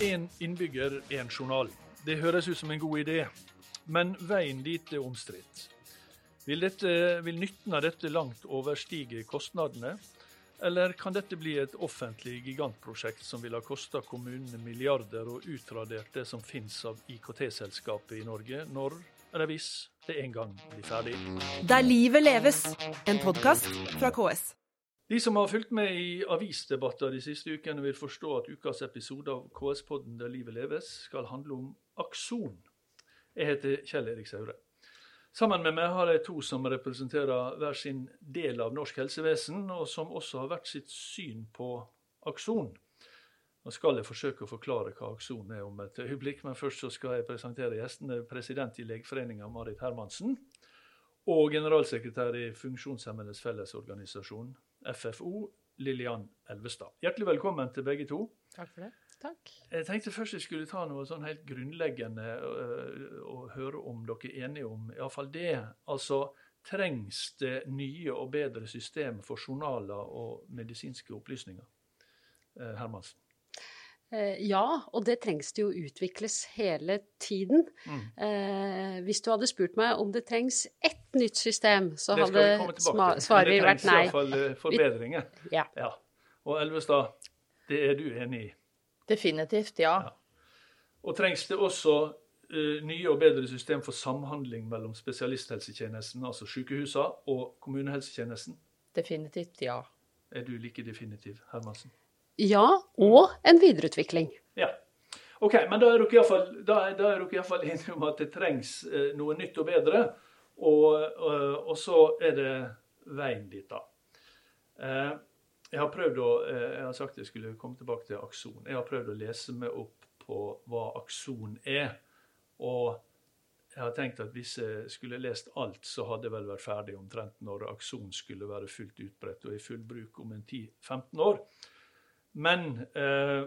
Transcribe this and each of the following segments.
En innbygger, en journal. Det høres ut som en god idé, men veien dit er omstridt. Vil, vil nytten av dette langt overstige kostnadene? Eller kan dette bli et offentlig gigantprosjekt som vil ha kosta kommunene milliarder og utradert det som finnes av IKT-selskapet i Norge, når hvis det en gang blir ferdig? Der livet leves, en podkast fra KS. De som har fulgt med i avisdebatter de siste ukene, vil forstå at ukas episode av KS-podden Der livet leves skal handle om Akson. Jeg heter Kjell Erik Saure. Sammen med meg har jeg to som representerer hver sin del av norsk helsevesen, og som også har hvert sitt syn på Akson. Nå skal jeg forsøke å forklare hva Akson er om et øyeblikk, men først så skal jeg presentere gjestene. President i Legeforeninga, Marit Hermansen. Og generalsekretær i Funksjonshemmedes Fellesorganisasjon, FFO, Lillian Elvestad. Hjertelig velkommen til begge to. Takk for det. Takk. Jeg tenkte først jeg skulle ta noe sånn helt grunnleggende øh, og høre om dere er enige om iallfall det. Altså, trengs det nye og bedre system for journaler og medisinske opplysninger? Eh, Hermansen. Eh, ja, og det trengs det jo utvikles hele tiden. Mm. Eh, hvis du hadde spurt meg om det trengs ett nytt system, så vi hadde svaret vært Men det trengs nei. iallfall øh, forbedringer. Ja. Ja. Og Elvestad, det er du enig i? Definitivt, ja. Ja. Og trengs det også uh, nye og bedre system for samhandling mellom spesialisthelsetjenesten, altså sykehusene, og kommunehelsetjenesten? Definitivt, ja. Er du like definitiv, Hermansen? Ja, og en videreutvikling. Ja. OK, men da er dere iallfall, da er, da er enige om at det trengs eh, noe nytt og bedre. Og, og, og så er det veien dit, da. Eh, jeg har prøvd å, eh, jeg har sagt jeg skulle komme tilbake til Akson. Jeg har prøvd å lese meg opp på hva Akson er. Og jeg har tenkt at hvis jeg skulle lest alt, så hadde jeg vel vært ferdig omtrent når Akson skulle være fullt utbredt og i full bruk om en 10-15 år. Men eh,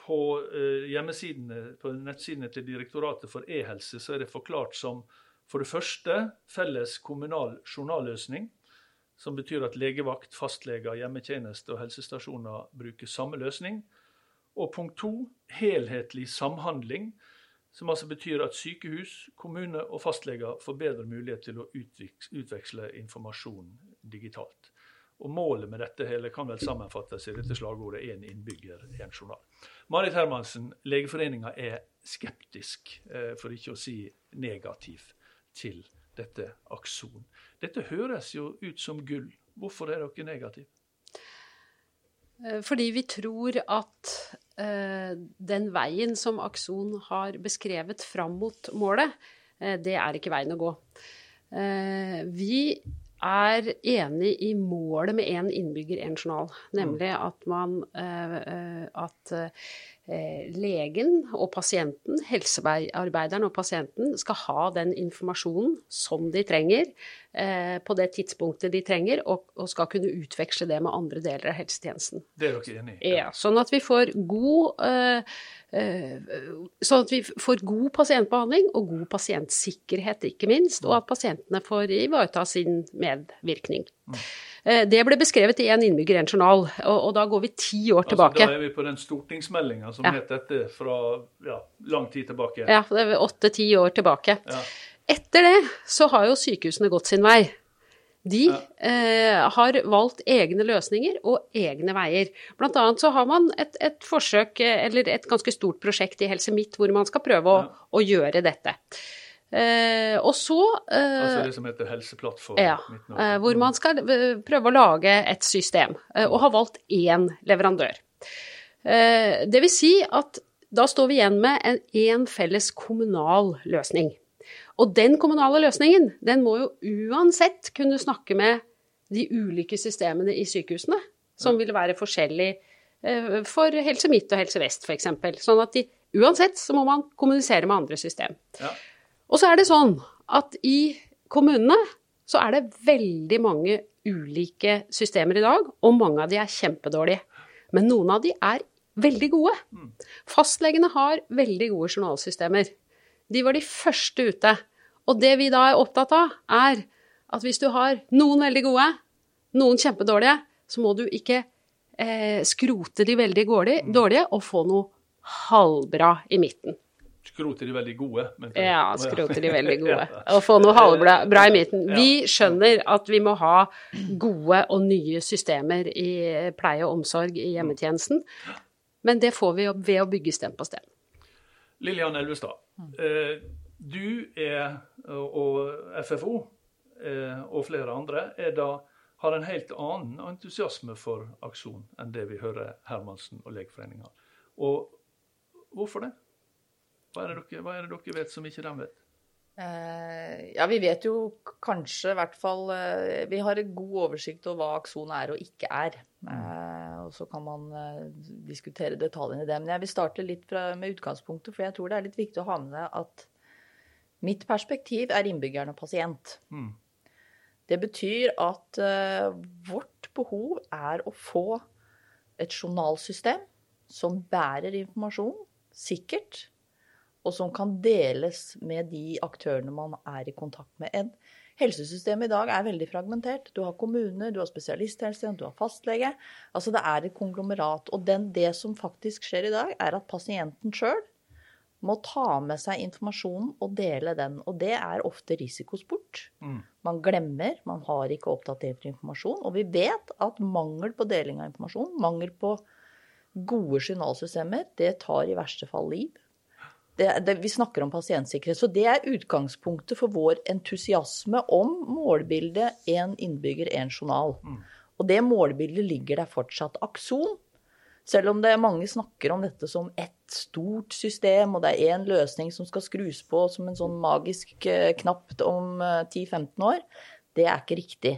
på eh, hjemmesidene, på nettsidene til Direktoratet for e-helse så er det forklart som for det første felles kommunal journalløsning, som betyr at legevakt, fastleger, hjemmetjeneste og helsestasjoner bruker samme løsning. Og punkt to helhetlig samhandling, som altså betyr at sykehus, kommune og fastleger får bedre mulighet til å utveksle informasjon digitalt. Og Målet med dette hele kan vel sammenfattes i dette slagordet 'én innbygger, én journal'. Marit Hermansen, Legeforeninga er skeptisk, eh, for ikke å si negativ, til dette Akson. Dette høres jo ut som gull. Hvorfor er dere negative? Eh, Fordi vi tror at eh, den veien som Akson har beskrevet fram mot målet, det er ikke veien å gå. Vi er enig i målet med én innbygger, én journal. Nemlig at man eh, eh, At eh, legen og pasienten, helsearbeideren og pasienten, skal ha den informasjonen som de trenger, eh, på det tidspunktet de trenger, og, og skal kunne utveksle det med andre deler av helsetjenesten. Det er dere enig i? Ja, sånn at vi får god eh, eh, Sånn at vi får god pasientbehandling og god pasientsikkerhet, ikke minst, og at pasientene får ivareta sin medvirkning. Eh, Det ble beskrevet i En innbygger, en journal, og, og da går vi ti år tilbake. Altså, da er vi på den stortingsmeldinga som Ja. het dette fra ja, lang tid tilbake. Ja, det er åtte-ti år tilbake. Ja. Etter det så har jo sykehusene gått sin vei. De eh, har valgt egne løsninger og egne veier. Blant annet så har man et, et forsøk, eh, eller et ganske stort prosjekt i Helse Midt, hvor man skal prøve å, å gjøre dette. Eh, og så eh, Altså det som heter Helseplattform ja, eh, hvor man skal eh, prøve å lage et system, eh, og har valgt én leverandør. Eh, Det vil si at da står vi igjen med en én felles kommunal løsning. Og den kommunale løsningen, den må jo uansett kunne snakke med de ulike systemene i sykehusene, som vil være forskjellig for Helse Midt og Helse Vest f.eks. Sånn at de, uansett så må man kommunisere med andre system. Ja. Og så er det sånn at i kommunene så er det veldig mange ulike systemer i dag, og mange av de er kjempedårlige. Men noen av de er veldig gode. Fastlegene har veldig gode journalsystemer. De var de første ute. Og det vi da er opptatt av, er at hvis du har noen veldig gode, noen kjempedårlige, så må du ikke eh, skrote de veldig dårlige, og få noe halvbra i midten. Skroter de veldig gode. Men Ja, skroter de veldig gode. Og få noe halvbra bra i midten. Vi skjønner at vi må ha gode og nye systemer i pleie og omsorg i hjemmetjenesten, men det får vi ved å bygge sten på sten. Lillian Elvestad, eh, du er, og FFO eh, og flere andre er da, har en helt annen entusiasme for aksjon enn det vi hører Hermansen og Legeforeningen har. Og hvorfor det? Hva er det dere, hva er det dere vet som ikke de vet? Eh, ja, vi vet jo kanskje i hvert fall eh, Vi har en god oversikt over hva Akson er og ikke er. Eh, og så kan man eh, diskutere detaljene i det. Men jeg vil starte litt fra, med utgangspunktet, for jeg tror det er litt viktig å ha med deg at mitt perspektiv er innbyggeren og pasient. Mm. Det betyr at eh, vårt behov er å få et journalsystem som bærer informasjon sikkert, og som kan deles med de aktørene man er i kontakt med. En Helsesystemet i dag er veldig fragmentert. Du har kommuner, du har spesialisthelsetjeneste, du har fastlege. Altså det er et konglomerat. Og den, det som faktisk skjer i dag, er at pasienten sjøl må ta med seg informasjonen og dele den. Og det er ofte risikosport. Mm. Man glemmer, man har ikke oppdatert informasjon. Og vi vet at mangel på deling av informasjon, mangel på gode journalsystemer, det tar i verste fall liv. Det, det, vi snakker om pasientsikkerhet. Så det er utgangspunktet for vår entusiasme om målbildet én innbygger, én journal. Og det målbildet ligger der fortsatt. Akson, selv om det er mange snakker om dette som ett stort system, og det er én løsning som skal skrus på som en sånn magisk eh, knapp om eh, 10-15 år, det er ikke riktig.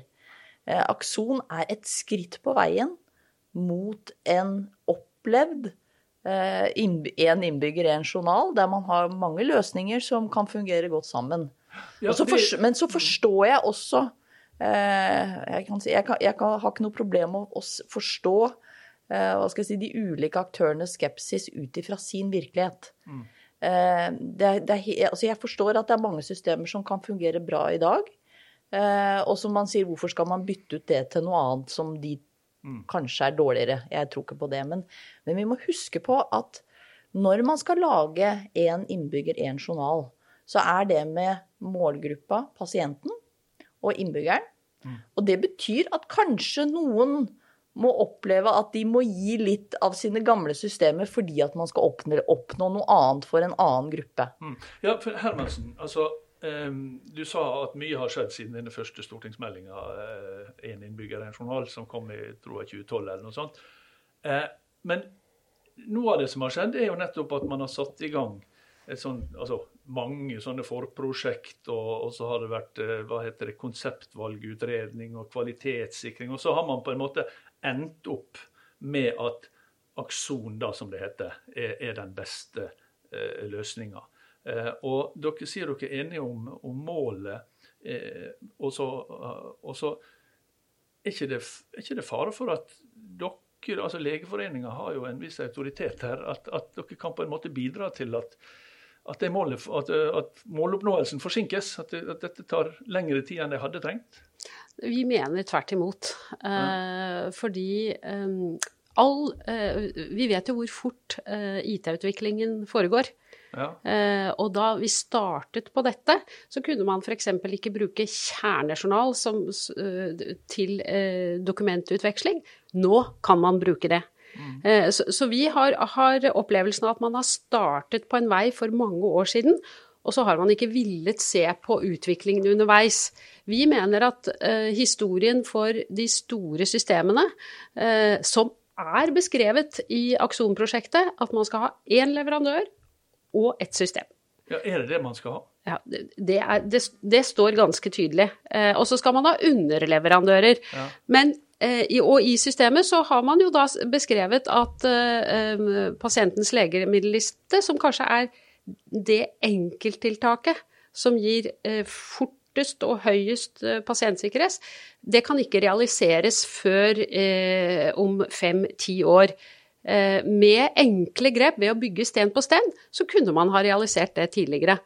Eh, Akson er et skritt på veien mot en opplevd én innbygger, én journal, der man har mange løsninger som kan fungere godt sammen. Ja, så fors- men så forstår jeg også eh, jeg, kan si, jeg, kan, jeg kan, har ikke noe problem med å forstå eh, hva skal jeg si, de ulike aktørenes skepsis ut ifra sin virkelighet. Eh, det, det altså jeg forstår at det er mange systemer som kan fungere bra i dag. Eh, og som man sier, hvorfor skal man bytte ut det til noe annet som de kanskje er dårligere? Jeg tror ikke på det. Men, men vi må huske på at når man skal lage én innbygger, én journal, så er det med målgruppa pasienten og innbyggeren. Og det betyr at kanskje noen må oppleve at de må gi litt av sine gamle systemer fordi at man skal oppnå, oppnå noe annet for en annen gruppe. Mm. Ja, for Hermansen, altså, du sa at mye har skjedd siden denne første stortingsmeldinga, én innbygger, en journal, som kom i tror jeg, 2012 eller noe sånt. Eh, men noe av det som har skjedd, er jo nettopp at man har satt i gang sånt, altså mange sånne forprosjekt, og, og så har det vært eh, hva heter det, konseptvalgutredning og kvalitetssikring. Og så har man på en måte endt opp med at Akson, da, som det heter, er, er den beste eh, løsninga. Eh, og dere sier dere er enige om, om målet, eh, og så, og så er, ikke det, er ikke det fare for at dere, altså Legeforeninga har jo en viss autoritet her, at, at dere kan på en måte bidra til at, at, det målet, at, måloppnåelsen forsinkes? At, det, at dette tar lengre tid enn det hadde trengt? Vi mener tvert imot. Eh, fordi eh, all eh, Vi vet jo hvor fort eh, IT-utviklingen foregår. Ja. Eh, og da vi startet på dette, så kunne man f.eks. ikke bruke kjernejournal som, eh, til eh, dokumentutveksling. Nå kan man bruke det. Mm. så, så vi har, har opplevelsen av at man har startet på en vei for mange år siden, og så har man ikke villet se på utviklingen underveis. Vi mener at eh, historien for de store systemene, eh, som er beskrevet i Akson-prosjektet, at man skal ha én leverandør og ett system. ja, Er det det man skal ha? Ja, det, er, det, det står ganske tydelig. Eh, og så skal man ha underleverandører. Ja. Men eh, i, og i systemet så har man jo da beskrevet at eh, pasientens legemiddelliste, som kanskje er det enkelttiltaket som gir eh, fortest og høyest eh, pasientsikkerhet, det kan ikke realiseres før eh, om fem-ti år. Eh, med enkle grep, ved å bygge sten på sten, så kunne man ha realisert det tidligere.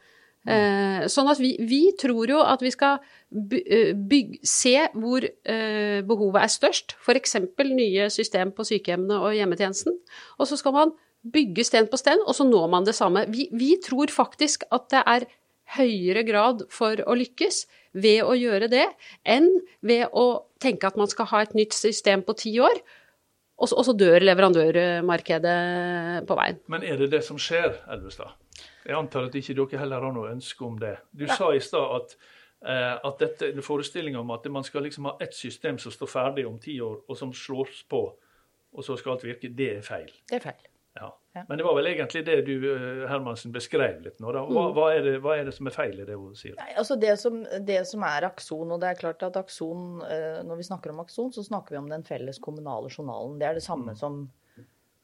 Eh, sånn at vi, vi, tror jo at vi skal eh, bygge, se hvor eh, behovet er størst, f.eks. nye system på sykehjemmene og hjemmetjenesten. Og så skal man bygge sten på sten, og så når man det samme. Vi, vi tror faktisk at det er høyere grad for å lykkes ved å gjøre det, enn ved å tenke at man skal ha et nytt system på ti år, og så, dør leverandørmarkedet på veien. Men er det det som skjer, Elvestad? Jeg antar at ikke dere heller har noe ønske om det. Du ja. sa i stad at, eh, at dette, forestillinga om at man skal liksom ha ett system som står ferdig om ti år, og som slås på, og så skal alt virke, det er feil. Det er feil. Ja. Ja. Men det var vel egentlig det du eh, Hermansen, beskrev litt nå. da. Hva, mm. hva, er det, hva, er det, som er feil i det hun sier? Nei, altså det som, det som, er Akson, og det er klart at Akson, eh, Når vi snakker om Akson, så snakker vi om den felles kommunale journalen. Det er det samme mm. som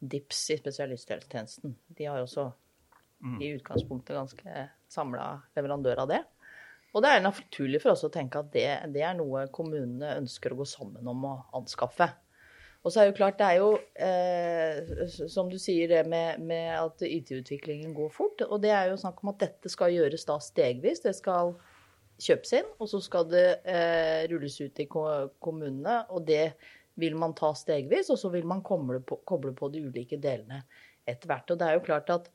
DIPS i spesialisthelsetjenesten. De har også mm. i utgangspunktet ganske samla leverandør av det. Og det er naturlig for oss å tenke at det, det er noe kommunene ønsker å gå sammen om å anskaffe. Og så er jo klart, det er jo, eh, som du sier, det med, med at IT-utviklingen går fort. Og det er jo snakk om at dette skal gjøres da stegvis. Det skal kjøpes inn, og så skal det eh, rulles ut i kommunene. Og det vil man ta stegvis, og så vil man koble på, koble på de ulike delene etter hvert. Og det er jo klart at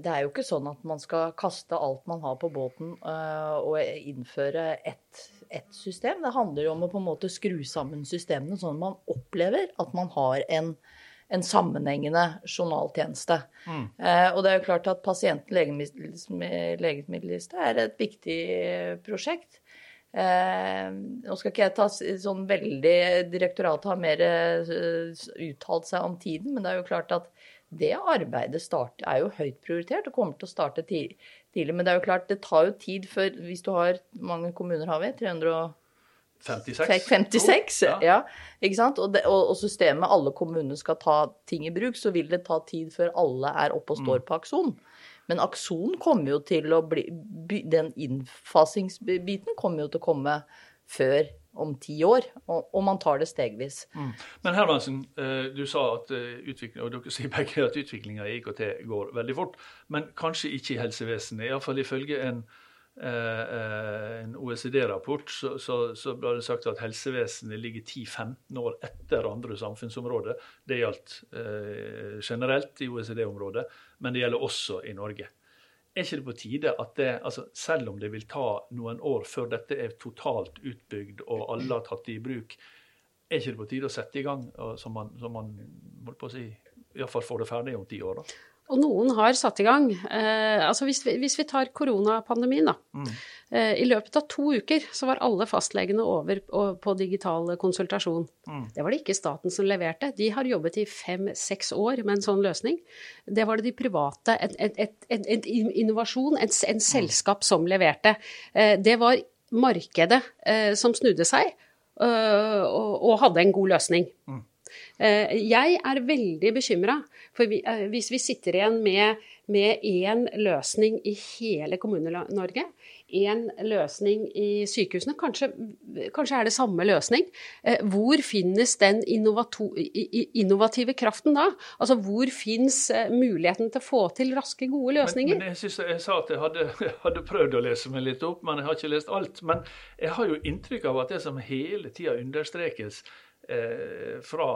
det er jo ikke sånn at man skal kaste alt man har på båten eh, og innføre ett et system. Det handler jo om å på en måte skru sammen systemene sånn at man opplever at man har en, en sammenhengende journaltjeneste. Mm. Eh, og det er jo klart at pasient-legemiddelliste er et viktig prosjekt. Eh, nå skal ikke jeg ta sånn veldig Direktoratet har mer uh, uttalt seg om tiden, men det er jo klart at det arbeidet start, er jo høyt prioritert og kommer til å starte tidlig. Men det er jo klart, det tar jo tid før Hvis du har mange kommuner har vi? 356. 56 ja. ja. ikke sant? Og, det, og, og, systemet alle kommuner skal ta ting i bruk, så vil det ta tid før alle er oppe og står mm. på Akson. Men Akson kommer jo til å bli Den innfasingsbiten kommer jo til å komme før om ti år, og, og, man tar det stegvis. Mm. Men Hermansen, eh, du sa at eh, utvikling, og dere sier begge at utviklinga i IKT går veldig fort, men kanskje ikke i helsevesenet. Iallfall ifølge en, en OECD-rapport så, så, så, ble det sagt at helsevesenet ligger 10-15 år etter andre samfunnsområder. Det gjaldt generelt i OECD-området, men det gjelder også i Norge. Er ikke det på tide at det, altså selv om det vil ta noen år før dette er totalt utbygd og alle har tatt det i bruk, er ikke det på tide å sette i gang, så man, som man holdt på å si, iallfall får det ferdig om ti år? da? Og noen har satt i gang. Eh, altså hvis vi, hvis vi, tar koronapandemien, da. Mm. Eh, I løpet av to uker så var alle fastlegene over på digital konsultasjon. Mm. Det var det ikke staten som leverte. De har jobbet i fem-seks år med en sånn løsning. Det var det de private, en, innovasjon, en, en, selskap som leverte. Eh, det var markedet eh, som snudde seg øh, og, og, hadde en god løsning. Mm. Eh, jeg er veldig bekymra, for eh, hvis vi sitter igjen med én løsning i hele Kommune-Norge, én løsning i sykehusene, kanskje, kanskje, er det samme løsning, eh, hvor finnes den innovative kraften da? Altså hvor finnes muligheten til å få til raske, gode løsninger? Men, men jeg, synes jeg sa at jeg hadde, hadde, prøvd å lese meg litt opp, men jeg har ikke lest alt. Men jeg har jo inntrykk av at det som hele tida understrekes eh, fra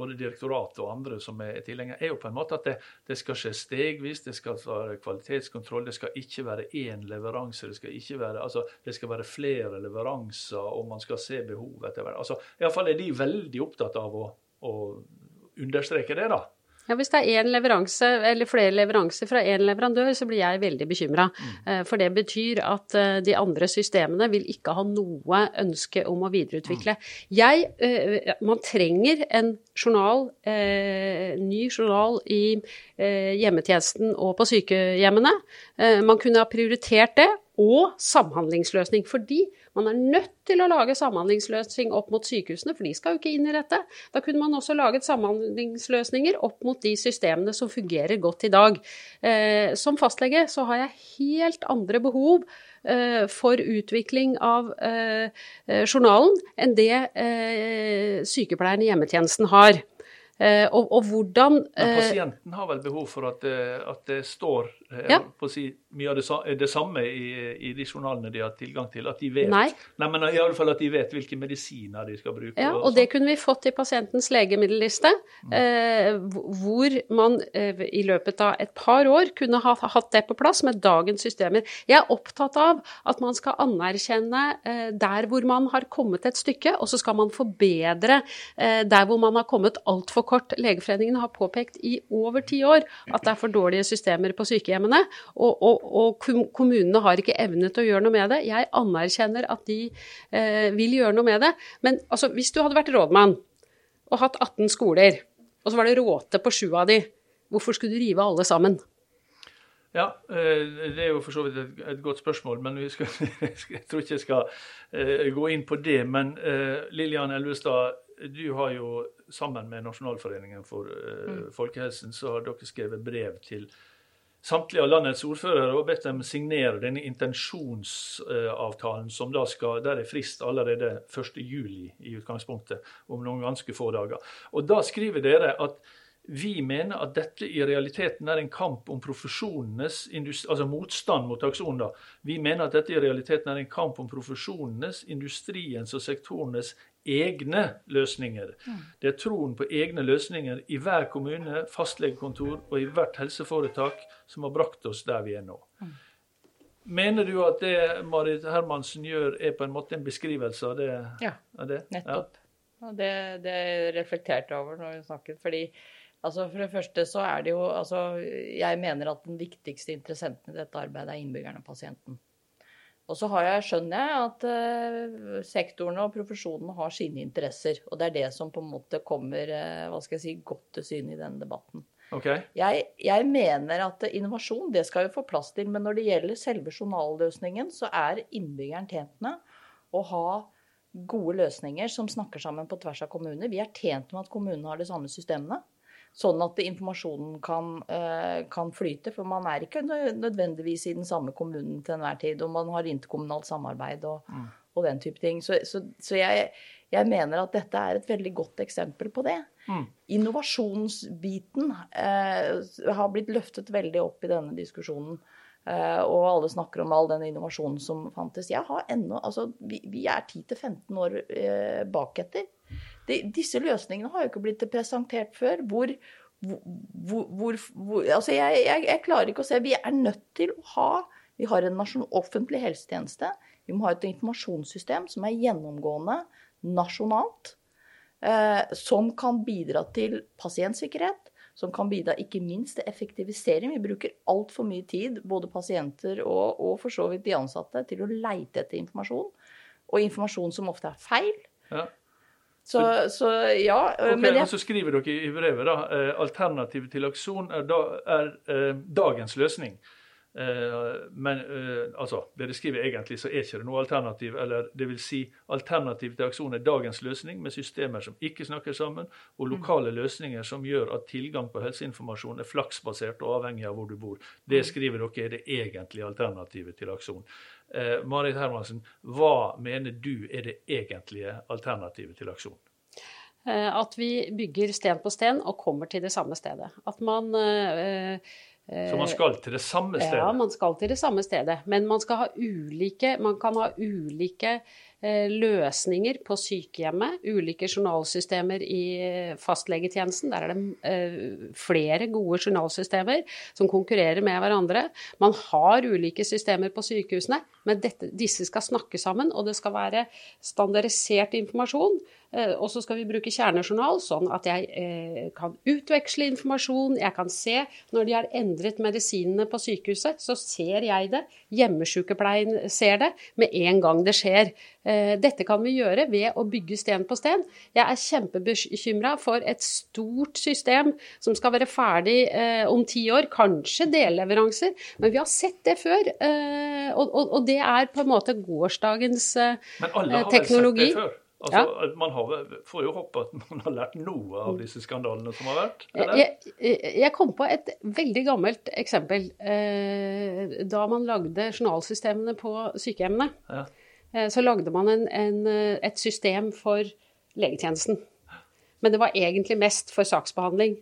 både direktoratet og andre som er tilhengere, er jo på en måte at det, det, skal skje stegvis. Det skal være kvalitetskontroll. Det skal ikke være én leveranse. Det skal ikke være, altså, det skal være flere leveranser, og man skal se behovet etter hvert. Altså, Iallfall er de veldig opptatt av å, å understreke det. da. Ja, Hvis det er én leveranse, eller flere leveranser fra én leverandør, så blir jeg veldig bekymra. Mm. Eh, for det betyr at eh, de andre systemene vil ikke ha noe ønske om å videreutvikle. Mm. Jeg, eh, man trenger en journal, ny journal i hjemmetjenesten og på sykehjemmene. Man kunne ha prioritert det, og samhandlingsløsning. Fordi man er nødt til å lage samhandlingsløsning opp mot sykehusene, for de skal jo ikke inn i dette. Da kunne man også laget samhandlingsløsninger opp mot de systemene som fungerer godt i dag. Eh, som fastlege så har jeg helt andre behov eh, for utvikling av eh, eh journalen enn det eh, sykepleieren i hjemmetjenesten har. Eh, og, og, hvordan Men pasienten har vel behov for at, at det står Ja. på å si, mye av det, det samme i, i de journalene de har tilgang til? At de vet, Nei. Nei, men i alle fall at de vet hvilke medisiner de skal bruke? Ja, og og det sånn. kunne vi fått i pasientens legemiddelliste, eh, hvor man eh, i løpet av et par år kunne ha hatt det på plass med dagens systemer. Jeg er opptatt av at man skal anerkjenne eh, der hvor man har kommet et stykke, og så skal man forbedre eh, der hvor man har kommet altfor kort. Legeforeningen har påpekt i over ti år at det er for dårlige systemer på sykehjemmene, og, og, og kommunene har ikke evnet å gjøre noe med det. Jeg anerkjenner at de eh, vil gjøre noe med det. Men altså, hvis du hadde vært rådmann og hatt 18 skoler, og så var det råte på sju av de, hvorfor skulle du rive alle sammen? Ja, eh, det er jo for så vidt et, godt spørsmål, men vi skal, jeg tror ikke jeg skal eh, gå inn på det. Men eh, Lillian Elvestad, du har jo sammen med Nasjonalforeningen for eh, folkehelsen, så har dere skrevet brev til samtlige av landets ordførere og bedt dem signere denne intensjonsavtalen som da skal, der er frist allerede 1.7 i utgangspunktet, om noen ganske få dager. Og da skriver dere at vi mener at dette i realiteten er en kamp om profesjonenes altså motstand mot aksjonen. da. Vi mener at dette i realiteten er en kamp om profesjonenes, industriens og sektorenes egne løsninger. Det er troen på egne løsninger i hver kommune, fastlegekontor og i hvert helseforetak som har brakt oss der vi er nå. Mener du at det Marit Hermansen gjør, er på en måte en beskrivelse av det? Ja. Av det? Nettopp. Og det, det reflekterte jeg over når vi snakket. fordi altså For det første så er det jo altså Jeg mener at den viktigste interessenten i dette arbeidet er innbyggerne og pasienten. Og så har jeg, skjønner jeg at uh, sektorene og profesjonene har sine interesser. Og det er det som på en måte kommer uh, hva skal jeg si, godt til syne i denne debatten. Okay. Jeg, jeg mener at innovasjon det skal vi få plass til, men når det gjelder selve journalløsningen, så er innbyggeren tjent med å ha gode løsninger som snakker sammen på tvers av kommuner. Vi er tjent med at kommunene har de samme systemene. Sånn at informasjonen kan, eh, kan flyte. For man er ikke nødvendigvis i den samme kommunen til enhver tid. Og man har interkommunalt samarbeid og, og den type ting. Så, så, så jeg, jeg mener at dette er et veldig godt eksempel på det. Mm. Innovasjonsbiten eh, har blitt løftet veldig opp i denne diskusjonen. Eh, og alle snakker om all den innovasjonen som fantes. Jeg har ennå, altså, vi, vi er 10-15 år eh, baketter. De, disse løsningene har jo ikke blitt presentert før. Hvor, hvor, hvor, hvor altså jeg, jeg, jeg klarer ikke å se Vi er nødt til å ha Vi har en nasjon, offentlig helsetjeneste. Vi må ha et informasjonssystem som er gjennomgående nasjonalt. Eh, som kan bidra til pasientsikkerhet, som kan bidra ikke minst til effektivisering. Vi bruker altfor mye tid, både pasienter og, og for så vidt de ansatte, til å leite etter informasjon. Og informasjon som ofte er feil. Ja. Så, så ja. Okay, men og jeg, så skriver dere i brevet da, eh, alternativet til akson er, da, er eh, dagens løsning. Eh, men altså, det de skriver egentlig så er ikke det noe alternativ. Eller det vil si alternativ til akson er dagens løsning med systemer som ikke snakker sammen, og lokale løsninger som gjør at tilgang på helseinformasjon er flaksbasert og avhengig av hvor du bor. Det skriver dere er det egentlige alternativet til akson. Eh, Marit Hermansen, hva mener du er det egentlige alternativet til akson? Eh, At vi bygger sten på sten og kommer til det samme stedet. At man eh, Så man skal til det samme stedet? Ja, man skal til det samme stedet. Men man skal ha ulike Man kan ha ulike eh, løsninger på sykehjemmet. Ulike journalsystemer i eh, fastlegetjenesten. Der er det eh, flere gode journalsystemer som konkurrerer med hverandre. Man har ulike systemer på sykehusene, men dette, disse skal snakke sammen, og det skal være standardisert informasjon. Eh, Og så skal vi bruke kjernejournal, sånn at jeg eh, kan utveksle informasjon. Jeg kan se når de har endret medisinene på sykehuset, så ser jeg det. Hjemmesykepleien ser det med en gang det skjer. Eh, Dette kan vi gjøre ved å bygge sten på sten. Jeg er kjempebekymra for et stort system som skal være ferdig om ti år. Kanskje delleveranser, men vi har sett det før. og, og det er på en måte gårsdagens teknologi. Men alle eh, har vel sett det før? Altså, ja. Man har, får jo håpe at man har lært noe av disse skandalene som har vært? Jeg, jeg- kom på et veldig gammelt eksempel. Eh, Da man lagde journalsystemene på sykehjemmene, Ja. eh, så lagde man en, en, et system for legetjenesten. Men det var egentlig mest for saksbehandling.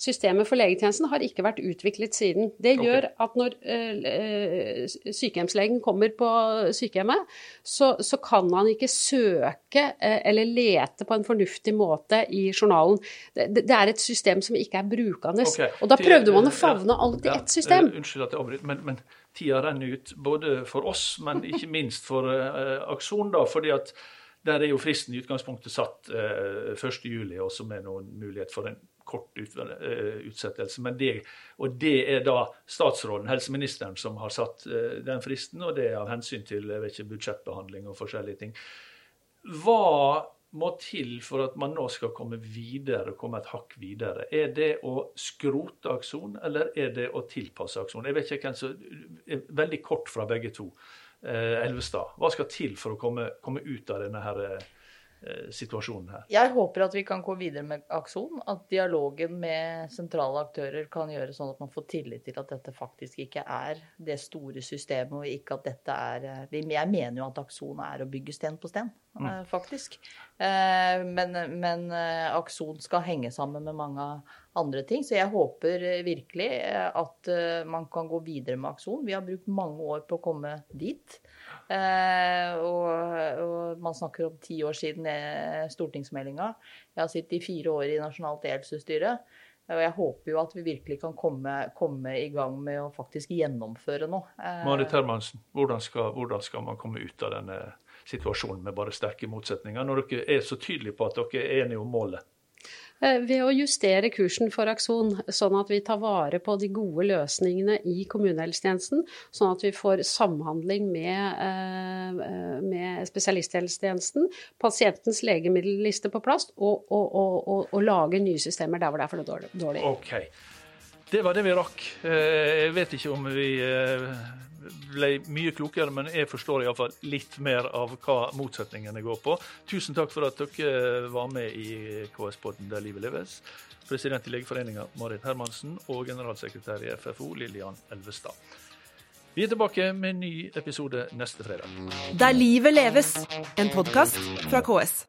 Systemet for legetjenesten har ikke vært utviklet siden. Det gjør gjør at når uh, sykehjemslegen kommer på sykehjemmet, så, så kan han ikke søke uh, eller lete på en fornuftig måte i journalen. Det, det er et system som ikke er brukende. Okay. Og da prøvde man å favne alt i ett system. Unnskyld at jeg avbryter, men, men tida renner ut både for oss, men ikke minst for uh, Akson. da, fordi at der er jo fristen i utgangspunktet satt eh, 1.7, og som er noen mulighet for en kort eh, utsettelse. Det, og det er da statsråden, helseministeren, som har satt eh, den fristen, og det er av hensyn til jeg vet ikke, budsjettbehandling og forskjellige ting. Hva må til for at man nå skal komme videre, komme et hakk videre? Er det å skrote Akson, eller er det å tilpasse Akson? Jeg vet ikke hvem som er Veldig kort fra begge to. Eh, Elvestad, hva skal til for å komme, komme ut av denne her, eh, situasjonen her? Jeg håper at vi kan gå videre med Akson. At dialogen med sentrale aktører kan gjøre sånn at man får tillit til at dette faktisk ikke er det store systemet, og ikke at dette er eh, Jeg mener jo at Akson er å bygge sten på sten, mm. faktisk. Eh, Men, men eh, Akson skal henge sammen med mange andre ting. Så jeg håper eh, virkelig eh, at eh, man kan gå videre med Akson. Vi har brukt mange år på å komme dit. Og, man snakker om ti år siden stortingsmeldinga. Jeg har sittet i fire år i Nasjonalt e-helsestyre. Og jeg håper jo at vi virkelig kan komme, komme i gang med å faktisk gjennomføre noe. Marit Hermansen, hvordan skal, hvordan skal man komme ut av denne situasjonen med bare sterke motsetninger, når dere er så tydelige på at dere er enige om målet? Eh, Ved å justere kursen for Akson, sånn at vi tar vare på de gode løsningene i kommunehelsetjenesten, sånn at vi får samhandling med, eh, med spesialisthelsetjenesten, pasientens legemiddelliste på plass, og, og, og, og, lage nye systemer der hvor det er for dårlig-. OK. Det var det vi rakk. Eh, Jeg vet ikke om vi eh, ble mye klokere, men jeg forstår iallfall litt mer av hva motsetningene går på. Tusen takk for at dere var med i KS-podden Der livet leves. President i Legeforeninga Marit Hermansen og generalsekretær i FFO Lillian Elvestad. Vi er tilbake med en ny episode neste fredag. Der livet leves, en podkast fra KS.